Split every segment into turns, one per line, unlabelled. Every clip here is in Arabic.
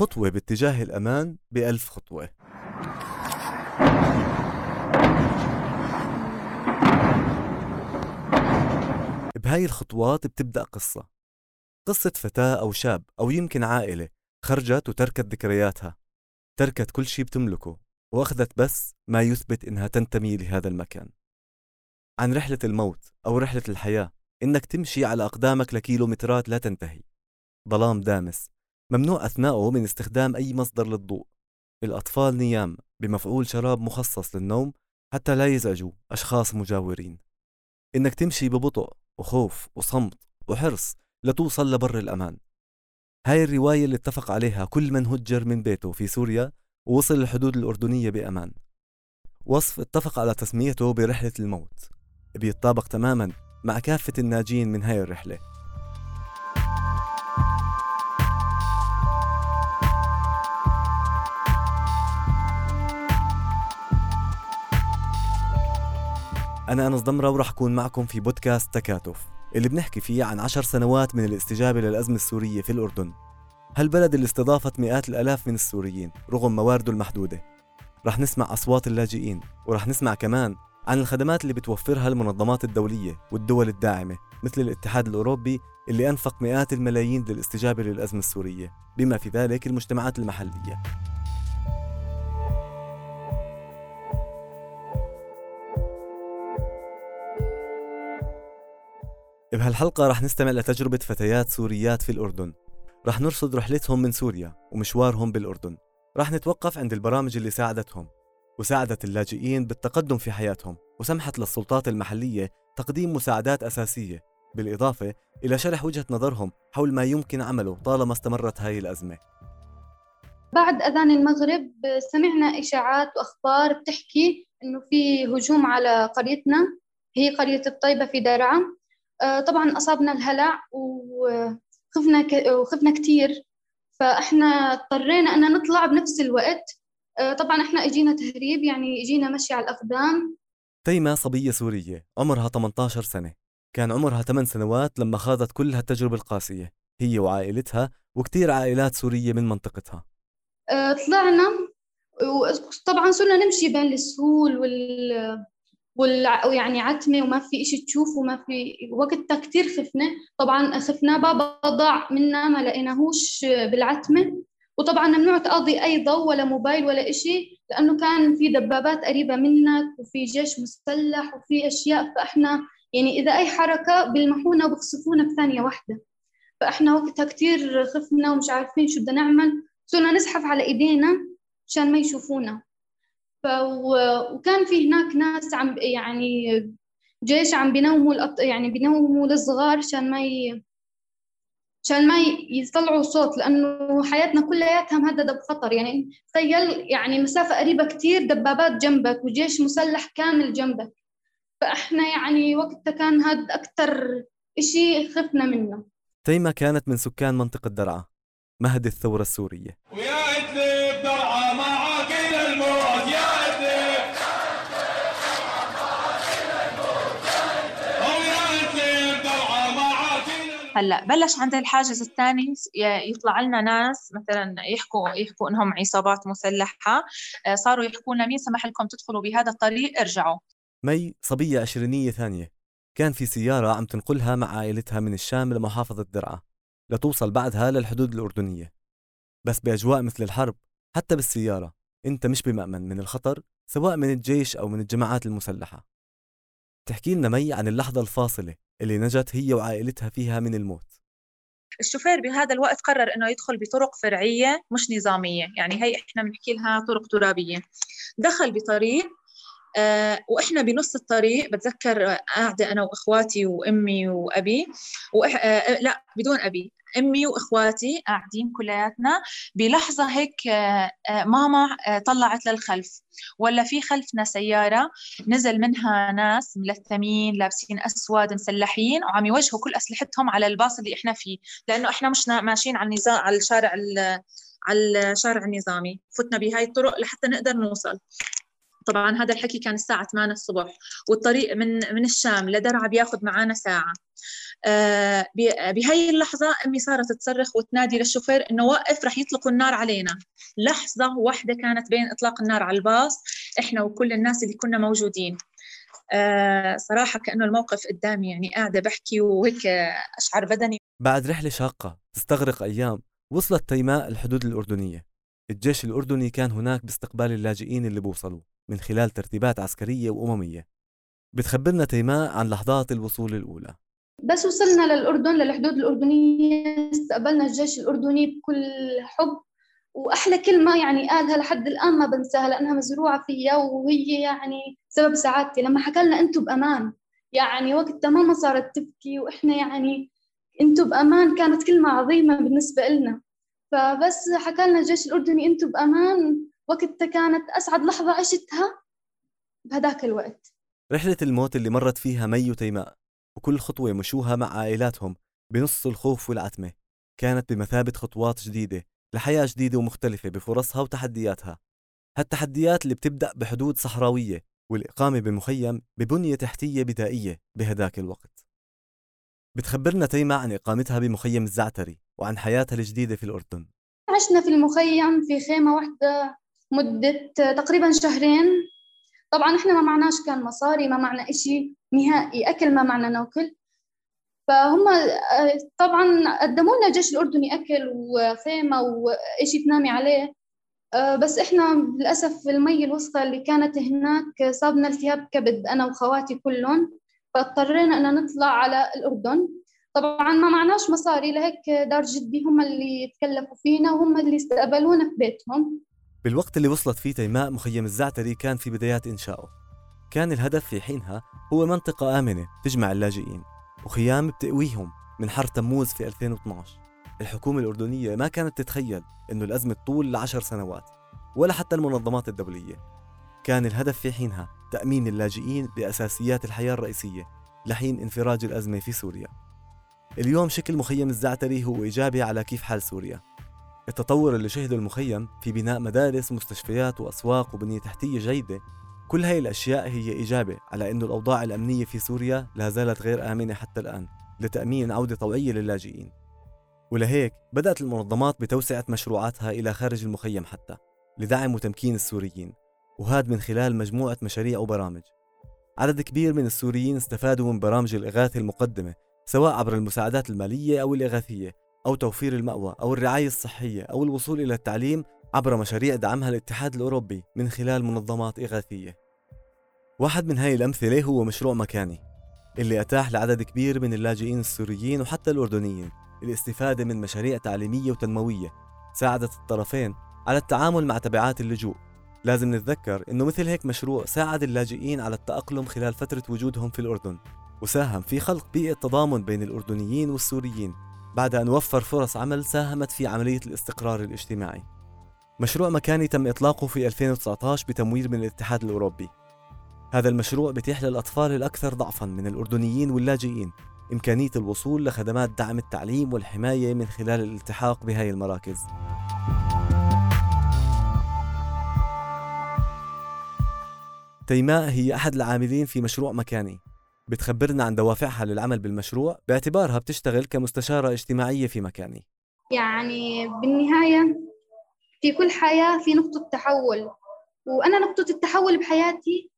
خطوة باتجاه الأمان بألف خطوة. بهاي الخطوات بتبدأ قصة. قصة فتاة أو شاب أو يمكن عائلة خرجت وتركت ذكرياتها. تركت كل شيء بتملكه وأخذت بس ما يثبت إنها تنتمي لهذا المكان. عن رحلة الموت أو رحلة الحياة إنك تمشي على أقدامك لكيلومترات لا تنتهي. ظلام دامس ممنوع أثناءه من استخدام أي مصدر للضوء. الأطفال نيام بمفعول شراب مخصص للنوم حتى لا يزعجوا أشخاص مجاورين. إنك تمشي ببطء وخوف وصمت وحرص لتوصل لبر الأمان. هاي الرواية اللي اتفق عليها كل من هجر من بيته في سوريا ووصل للحدود الأردنية بأمان. وصف اتفق على تسميته برحلة الموت. بيتطابق تماما مع كافة الناجين من هاي الرحلة. أنا أنس ضمرة ورح أكون معكم في بودكاست تكاتف اللي بنحكي فيه عن عشر سنوات من الاستجابة للأزمة السورية في الأردن. هالبلد اللي استضافت مئات الألاف من السوريين رغم موارده المحدودة. رح نسمع أصوات اللاجئين ورح نسمع كمان عن الخدمات اللي بتوفرها المنظمات الدولية والدول الداعمة مثل الاتحاد الأوروبي اللي أنفق مئات الملايين للاستجابة للأزمة السورية بما في ذلك المجتمعات المحلية. بهالحلقة رح نستمع لتجربة فتيات سوريات في الأردن. رح نرصد رحلتهم من سوريا ومشوارهم بالأردن. رح نتوقف عند البرامج اللي ساعدتهم وساعدت اللاجئين بالتقدم في حياتهم وسمحت للسلطات المحلية تقديم مساعدات أساسية بالإضافة إلى شرح وجهة نظرهم حول ما يمكن عمله طالما استمرت هاي الأزمة.
بعد أذان المغرب سمعنا إشاعات وأخبار بتحكي إنه في هجوم على قريتنا. هي قرية الطيبة في درعا طبعا أصابنا الهلع وخفنا وخفنا كثير فإحنا اضطرينا أن نطلع بنفس الوقت. آه، طبعا إحنا إجينا تهريب يعني إجينا مشي على الأقدام.
تيمة صبية سورية عمرها 18 سنة. كان عمرها 8 سنوات لما خاضت كل هالتجربة القاسية هي وعائلتها وكتير عائلات سورية من منطقتها.
آه، طلعنا وطبعا صرنا نمشي بين السهول وال ويعني عتمة وما في إشي تشوف وما في وقتها كتير خفنا طبعا خفنا بابا ضاع منا ما لقيناهوش بالعتمة. وطبعا ممنوع تقضي أي ضوء ولا موبايل ولا إشي لأنه كان في دبابات قريبة منك وفي جيش مسلح وفي أشياء. فإحنا يعني إذا أي حركة بيلمحونا وبخصفونا بثانية واحدة. فإحنا وقتها كتير خفنا ومش عارفين شو بدنا نعمل. صرنا نزحف على إيدينا عشان ما يشوفونا. وكان في هناك ناس عم يعني جيش عم بينوموا الأط... يعني بينوموا الصغار عشان ما ي... عشان ما يطلعوا صوت لأنه حياتنا كلياتها مهددة بخطر. يعني تخيل يعني مسافة قريبة كتير دبابات جنبك وجيش مسلح كامل جنبك. فإحنا يعني وقتها كان هذا أكثر إشي خفنا منه.
تيمة كانت من سكان منطقة درعا مهد الثورة السورية. ويا إدلب!
هلأ بلش عند الحاجز الثاني يطلع لنا ناس مثلا يحكوا يحكوا إنهم عصابات مسلحة آه، صاروا يحكوا لنا مين سمح لكم تدخلوا بهذا الطريق؟ ارجعوا.
مي صبية عشرينية ثانية. كان في سيارة عم تنقلها مع عائلتها من الشام لمحافظة درعا. لتوصل بعدها للحدود الأردنية. بس بأجواء مثل الحرب حتى بالسيارة أنت مش بمأمن من الخطر سواء من الجيش أو من الجماعات المسلحة. تحكي لنا مي عن اللحظة الفاصلة اللي نجت هي وعائلتها فيها من الموت؟
الشوفير بهذا الوقت قرر إنه يدخل بطرق فرعية مش نظامية يعني هي إحنا بنحكي لها طرق ترابية. دخل بطريق آه وإحنا بنص الطريق بتذكر قاعدة أنا وإخواتي وأمي وأبي وإح... آه لا بدون أبي. أمي وإخواتي قاعدين كلياتنا بلحظة هيك آه، آه، ماما آه، طلعت للخلف. ولا في خلفنا سيارة نزل منها ناس ملثمين لابسين أسود مسلحين وعم يوجهوا كل أسلحتهم على الباص اللي إحنا فيه. لأنه إحنا مش ماشيين على النظام على الشارع على الشارع النظامي. فتنا بهاي الطرق لحتى نقدر نوصل. طبعا هذا الحكي كان الساعة 8 الصبح والطريق من من الشام لدرعا بياخذ معنا ساعة. آه بهي اللحظة أمي صارت تصرخ وتنادي للشوفير إنه وقف رح يطلقوا النار علينا. لحظة واحدة كانت بين إطلاق النار على الباص إحنا وكل الناس اللي كنا موجودين. آه صراحة كأنه الموقف قدامي يعني قاعدة بحكي وهيك أشعر بدني.
بعد رحلة شاقة تستغرق أيام وصلت تيماء الحدود الأردنية. الجيش الأردني كان هناك باستقبال اللاجئين اللي بوصلوا. من خلال ترتيبات عسكرية وأممية. بتخبرنا تيماء عن لحظات الوصول الأولى.
بس وصلنا للأردن للحدود الأردنية. استقبلنا الجيش الأردني بكل حب. وأحلى كلمة يعني قالها لحد الآن ما بنساها لأنها مزروعة فيا وهي يعني سبب سعادتي. لما حكى لنا أنتم بأمان يعني وقتها ماما صارت تبكي. وإحنا يعني أنتم بأمان كانت كلمة عظيمة بالنسبة لنا فبس حكى لنا الجيش الأردني أنتم بأمان. وقتها كانت أسعد لحظة عشتها بهداك الوقت.
رحلة الموت اللي مرت فيها مي وتيماء وكل خطوة مشوها مع عائلاتهم بنص الخوف والعتمة كانت بمثابة خطوات جديدة لحياة جديدة ومختلفة بفرصها وتحدياتها. هالتحديات اللي بتبدأ بحدود صحراوية والإقامة بمخيم ببنية تحتية بدائية بهداك الوقت. بتخبرنا تيمة عن إقامتها بمخيم الزعتري وعن حياتها الجديدة في الأردن.
عشنا في المخيم في خيمة واحدة مدة تقريبا شهرين. طبعا إحنا ما معناش كان مصاري ما معنا إشي نهائي أكل ما معنا نأكل. فهم طبعا قدموا لنا الجيش الأردني أكل وخيمة وإشي تنامي عليه. بس إحنا للأسف المي الوسطى اللي كانت هناك صابنا التهاب كبد أنا وخواتي كلهم فاضطرينا أن نطلع على الأردن. طبعا ما معناش مصاري لهيك دار جدي هم اللي تكلفوا فينا وهم اللي استقبلونا في بيتهم.
بالوقت اللي وصلت فيه تيماء مخيم الزعتري كان في بدايات إنشائه. كان الهدف في حينها هو منطقة آمنة تجمع اللاجئين وخيام بتقويهم من حر تموز في 2012 الحكومة الأردنية ما كانت تتخيل أنه الأزمة تطول لعشر سنوات ولا حتى المنظمات الدولية. كان الهدف في حينها تأمين اللاجئين بأساسيات الحياة الرئيسية لحين انفراج الأزمة في سوريا. اليوم شكل مخيم الزعتري هو إيجابي على كيف حال سوريا. التطور اللي شهده المخيم في بناء مدارس ومستشفيات وأسواق وبنية تحتية جيدة. كل هاي الأشياء هي إجابة على أنه الأوضاع الأمنية في سوريا لا زالت غير آمنة حتى الآن لتأمين عودة طوعية للاجئين. ولهيك بدأت المنظمات بتوسعة مشروعاتها إلى خارج المخيم حتى لدعم وتمكين السوريين وهذا من خلال مجموعة مشاريع وبرامج عدد كبير من السوريين استفادوا من برامج الإغاثة المقدمة سواء عبر المساعدات المالية أو الإغاثية أو توفير المأوى أو الرعاية الصحية أو الوصول إلى التعليم عبر مشاريع دعمها الاتحاد الأوروبي من خلال منظمات إغاثية. واحد من هاي الأمثلة هو مشروع مكاني اللي أتاح لعدد كبير من اللاجئين السوريين وحتى الأردنيين الاستفادة من مشاريع تعليمية وتنموية ساعدت الطرفين على التعامل مع تبعات اللجوء. لازم نتذكر إنه مثل هيك مشروع ساعد اللاجئين على التأقلم خلال فترة وجودهم في الأردن وساهم في خلق بيئة تضامن بين الأردنيين والسوريين. بعد أن وفر فرص عمل ساهمت في عملية الاستقرار الاجتماعي. مشروع مكاني تم إطلاقه في 2019 بتمويل من الاتحاد الأوروبي. هذا المشروع بيتيح للأطفال الأكثر ضعفا من الأردنيين واللاجئين. إمكانية الوصول لخدمات دعم التعليم والحماية من خلال الالتحاق بهاي المراكز. تيماء هي أحد العاملين في مشروع مكاني. بتخبرنا عن دوافعها للعمل بالمشروع باعتبارها بتشتغل كمستشارة اجتماعية في مكاني.
يعني بالنهاية في كل حياة في نقطة تحول وأنا نقطة التحول بحياتي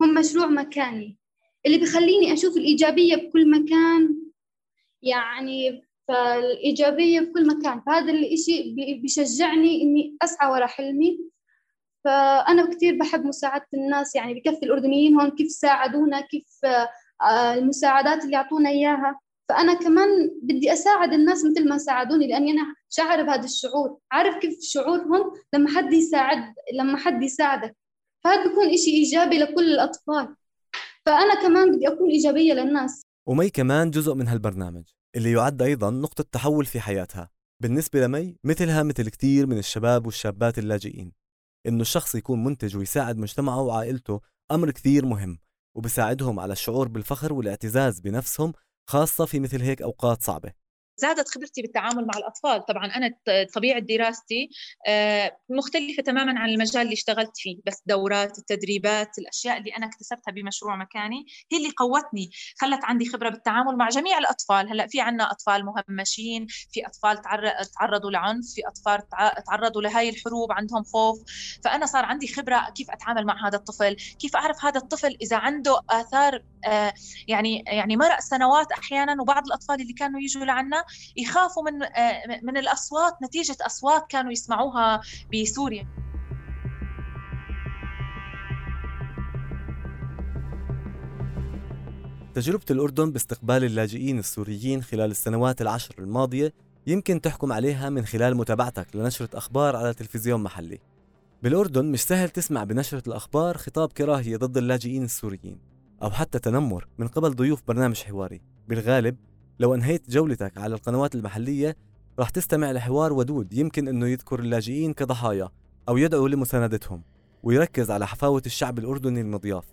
هم مشروع مكاني. اللي بيخليني أشوف الإيجابية بكل مكان يعني فالإيجابية في كل مكان. فهذا الإشي بيشجعني إني أسعى ورا حلمي. فأنا كثير بحب مساعدة الناس يعني بكفي الأردنيين هون كيف ساعدونا كيف آه، المساعدات اللي أعطونا إياها. فأنا كمان بدي أساعد الناس مثل ما ساعدوني لأني أنا شعر بهذا الشعور. عارف كيف شعورهم لما حد يساعد لما حد يساعدك. فهذا بيكون إشي إيجابي لكل الأطفال. فأنا كمان بدي أكون إيجابية للناس.
ومي كمان جزء من هالبرنامج اللي يعد أيضا نقطة تحول في حياتها بالنسبة لمي مثلها مثل كثير من الشباب والشابات اللاجئين. إنه الشخص يكون منتج ويساعد مجتمعه وعائلته أمر كثير مهم وبساعدهم على الشعور بالفخر والاعتزاز بنفسهم خاصة في مثل هيك أوقات صعبة.
زادت خبرتي بالتعامل مع الأطفال. طبعا أنا طبيعة دراستي آه، مختلفة تماما عن المجال اللي اشتغلت فيه. بس دورات التدريبات الأشياء اللي أنا اكتسبتها بمشروع مكاني هي اللي قوتني خلت عندي خبرة بالتعامل مع جميع الأطفال. هلأ في عنا أطفال مهمشين في أطفال تعرضوا لعنف في أطفال تعرضوا لهاي الحروب عندهم خوف. فأنا صار عندي خبرة كيف أتعامل مع هذا الطفل كيف أعرف هذا الطفل إذا عنده آثار آه، يعني يعني مرق سنوات أحيانا وبعض الأطفال اللي كانوا يجوا لعنا يخافوا من آه، من الأصوات نتيجة أصوات كانوا يسمعوها بسوريا.
تجربة الأردن باستقبال اللاجئين السوريين خلال السنوات العشر الماضية يمكن تحكم عليها من خلال متابعتك لنشرة أخبار على تلفزيون محلي. بالأردن مش سهل تسمع بنشرة الأخبار خطاب كراهية ضد اللاجئين السوريين أو حتى تنمر من قبل ضيوف برنامج حواري. بالغالب لو أنهيت جولتك على القنوات المحلية راح تستمع لحوار ودود يمكن أنه يذكر اللاجئين كضحايا أو يدعو لمساندتهم ويركز على حفاوة الشعب الأردني المضياف.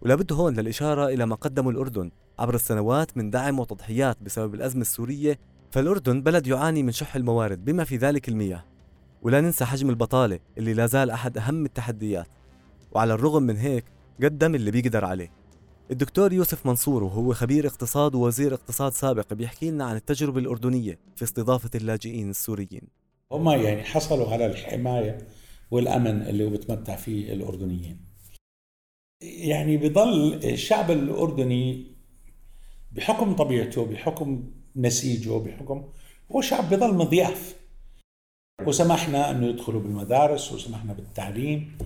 ولابد هون للإشارة إلى ما قدمه الأردن عبر السنوات من دعم وتضحيات بسبب الأزمة السورية فالأردن بلد يعاني من شح الموارد بما في ذلك المياه. ولا ننسى حجم البطالة اللي لا زال أحد أهم التحديات. وعلى الرغم من هيك قدم اللي بيقدر عليه. الدكتور يوسف منصور وهو خبير اقتصاد ووزير اقتصاد سابق بيحكي لنا عن التجربة الأردنية في استضافة اللاجئين السوريين.
هم يعني حصلوا على الحماية والأمن اللي بتمتع فيه الأردنيين. يعني بضل الشعب الأردني بحكم طبيعته بحكم نسيجه بحكم هو شعب بضل مضياف. وسمحنا أنه يدخلوا بالمدارس وسمحنا بالتعليم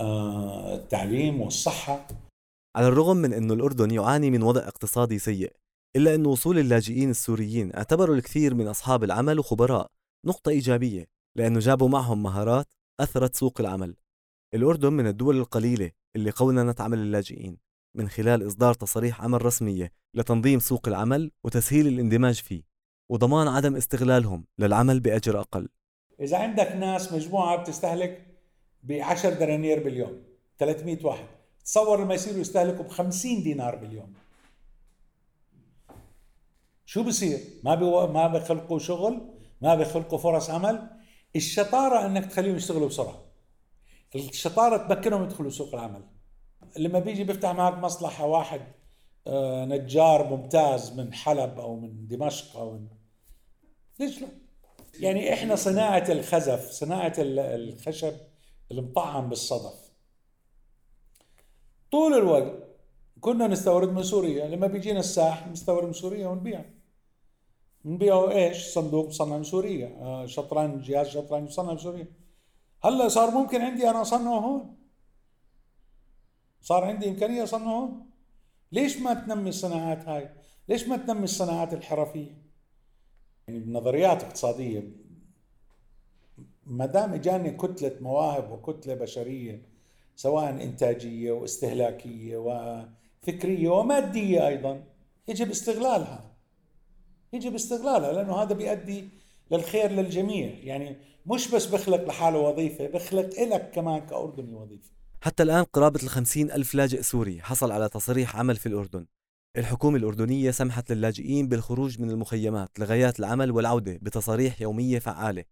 آه التعليم والصحة.
على الرغم من أن الأردن يعاني من وضع اقتصادي سيء إلا أن وصول اللاجئين السوريين اعتبروا الكثير من أصحاب العمل وخبراء نقطة إيجابية لأنه جابوا معهم مهارات أثرت سوق العمل. الأردن من الدول القليلة اللي قوننت عمل اللاجئين من خلال إصدار تصاريح عمل رسمية لتنظيم سوق العمل وتسهيل الاندماج فيه وضمان عدم استغلالهم للعمل بأجر أقل.
إذا عندك ناس مجموعة بتستهلك ب 10 دنانير باليوم 300 واحد. تصور لما يصيروا يستهلكوا ب 50 دينار باليوم شو بصير؟ ما بيو... ما بيخلقوا شغل، ما بيخلقوا فرص عمل، الشطارة إنك تخليهم يشتغلوا بسرعة. الشطارة تمكنهم يدخلوا سوق العمل. لما بيجي بيفتح معك مصلحة واحد آه، نجار ممتاز من حلب أو من دمشق أو من ليش لا؟ يعني إحنا صناعة الخزف، صناعة الخشب المطعم بالصدف طول الوقت. كنا نستورد من سوريا. لما بيجينا الساح نستورد من سوريا ونبيع. نبيعه إيش؟ صندوق مصنع من سوريا. آه، شطرنج جهاز شطرنج مصنع من سوريا. هلا صار ممكن عندي أنا أصنعه هون. صار عندي إمكانية أصنعه هون. ليش ما تنمي الصناعات هاي؟ ليش ما تنمي الصناعات الحرفية؟ يعني بنظريات اقتصادية. ما دام إجاني كتلة مواهب وكتلة بشرية سواء إنتاجية واستهلاكية وفكرية ومادية أيضا. يجب استغلالها. يجب استغلالها لأنه هذا بيؤدي للخير للجميع. يعني مش بس بخلق لحالة وظيفة بخلق لك كمان كأردني وظيفة.
حتى الآن قرابة الخمسين ألف لاجئ سوري حصل على تصريح عمل في الأردن. الحكومة الأردنية سمحت للاجئين بالخروج من المخيمات لغايات العمل والعودة بتصاريح يومية فعالة.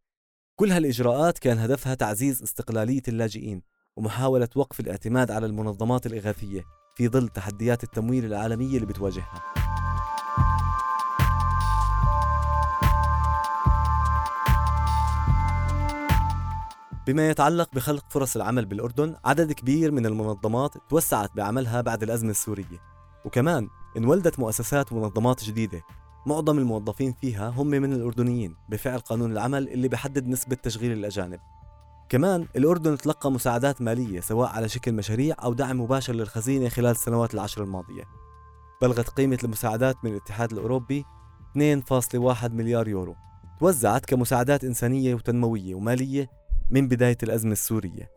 كل هالإجراءات كان هدفها تعزيز استقلالية اللاجئين. ومحاولة وقف الاعتماد على المنظمات الإغاثية في ظل تحديات التمويل العالمية اللي بتواجهها. بما يتعلق بخلق فرص العمل بالأردن عدد كبير من المنظمات توسعت بعملها بعد الأزمة السورية. وكمان انولدت مؤسسات ومنظمات جديدة. معظم الموظفين فيها هم من الأردنيين بفعل قانون العمل اللي بحدد نسبة تشغيل الأجانب. كمان الأردن تلقى مساعدات مالية سواء على شكل مشاريع أو دعم مباشر للخزينة خلال السنوات العشر الماضية. بلغت قيمة المساعدات من الاتحاد الأوروبي 2.1 مليار يورو. توزعت كمساعدات إنسانية وتنموية ومالية من بداية الأزمة السورية.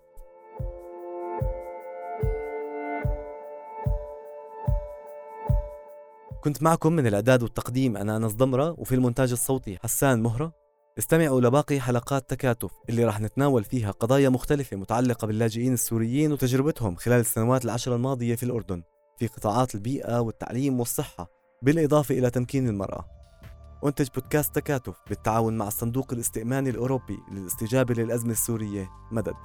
كنت معكم من الإعداد والتقديم أنا أنس ضمرة وفي المونتاج الصوتي حسان مهرة. استمعوا لباقي حلقات تكاتف اللي راح نتناول فيها قضايا مختلفة متعلقة باللاجئين السوريين وتجربتهم خلال السنوات العشر الماضية في الأردن في قطاعات البيئة والتعليم والصحة بالإضافة إلى تمكين المرأة. أنتج بودكاست تكاتف بالتعاون مع الصندوق الاستئماني الأوروبي للاستجابة للأزمة السورية مدد.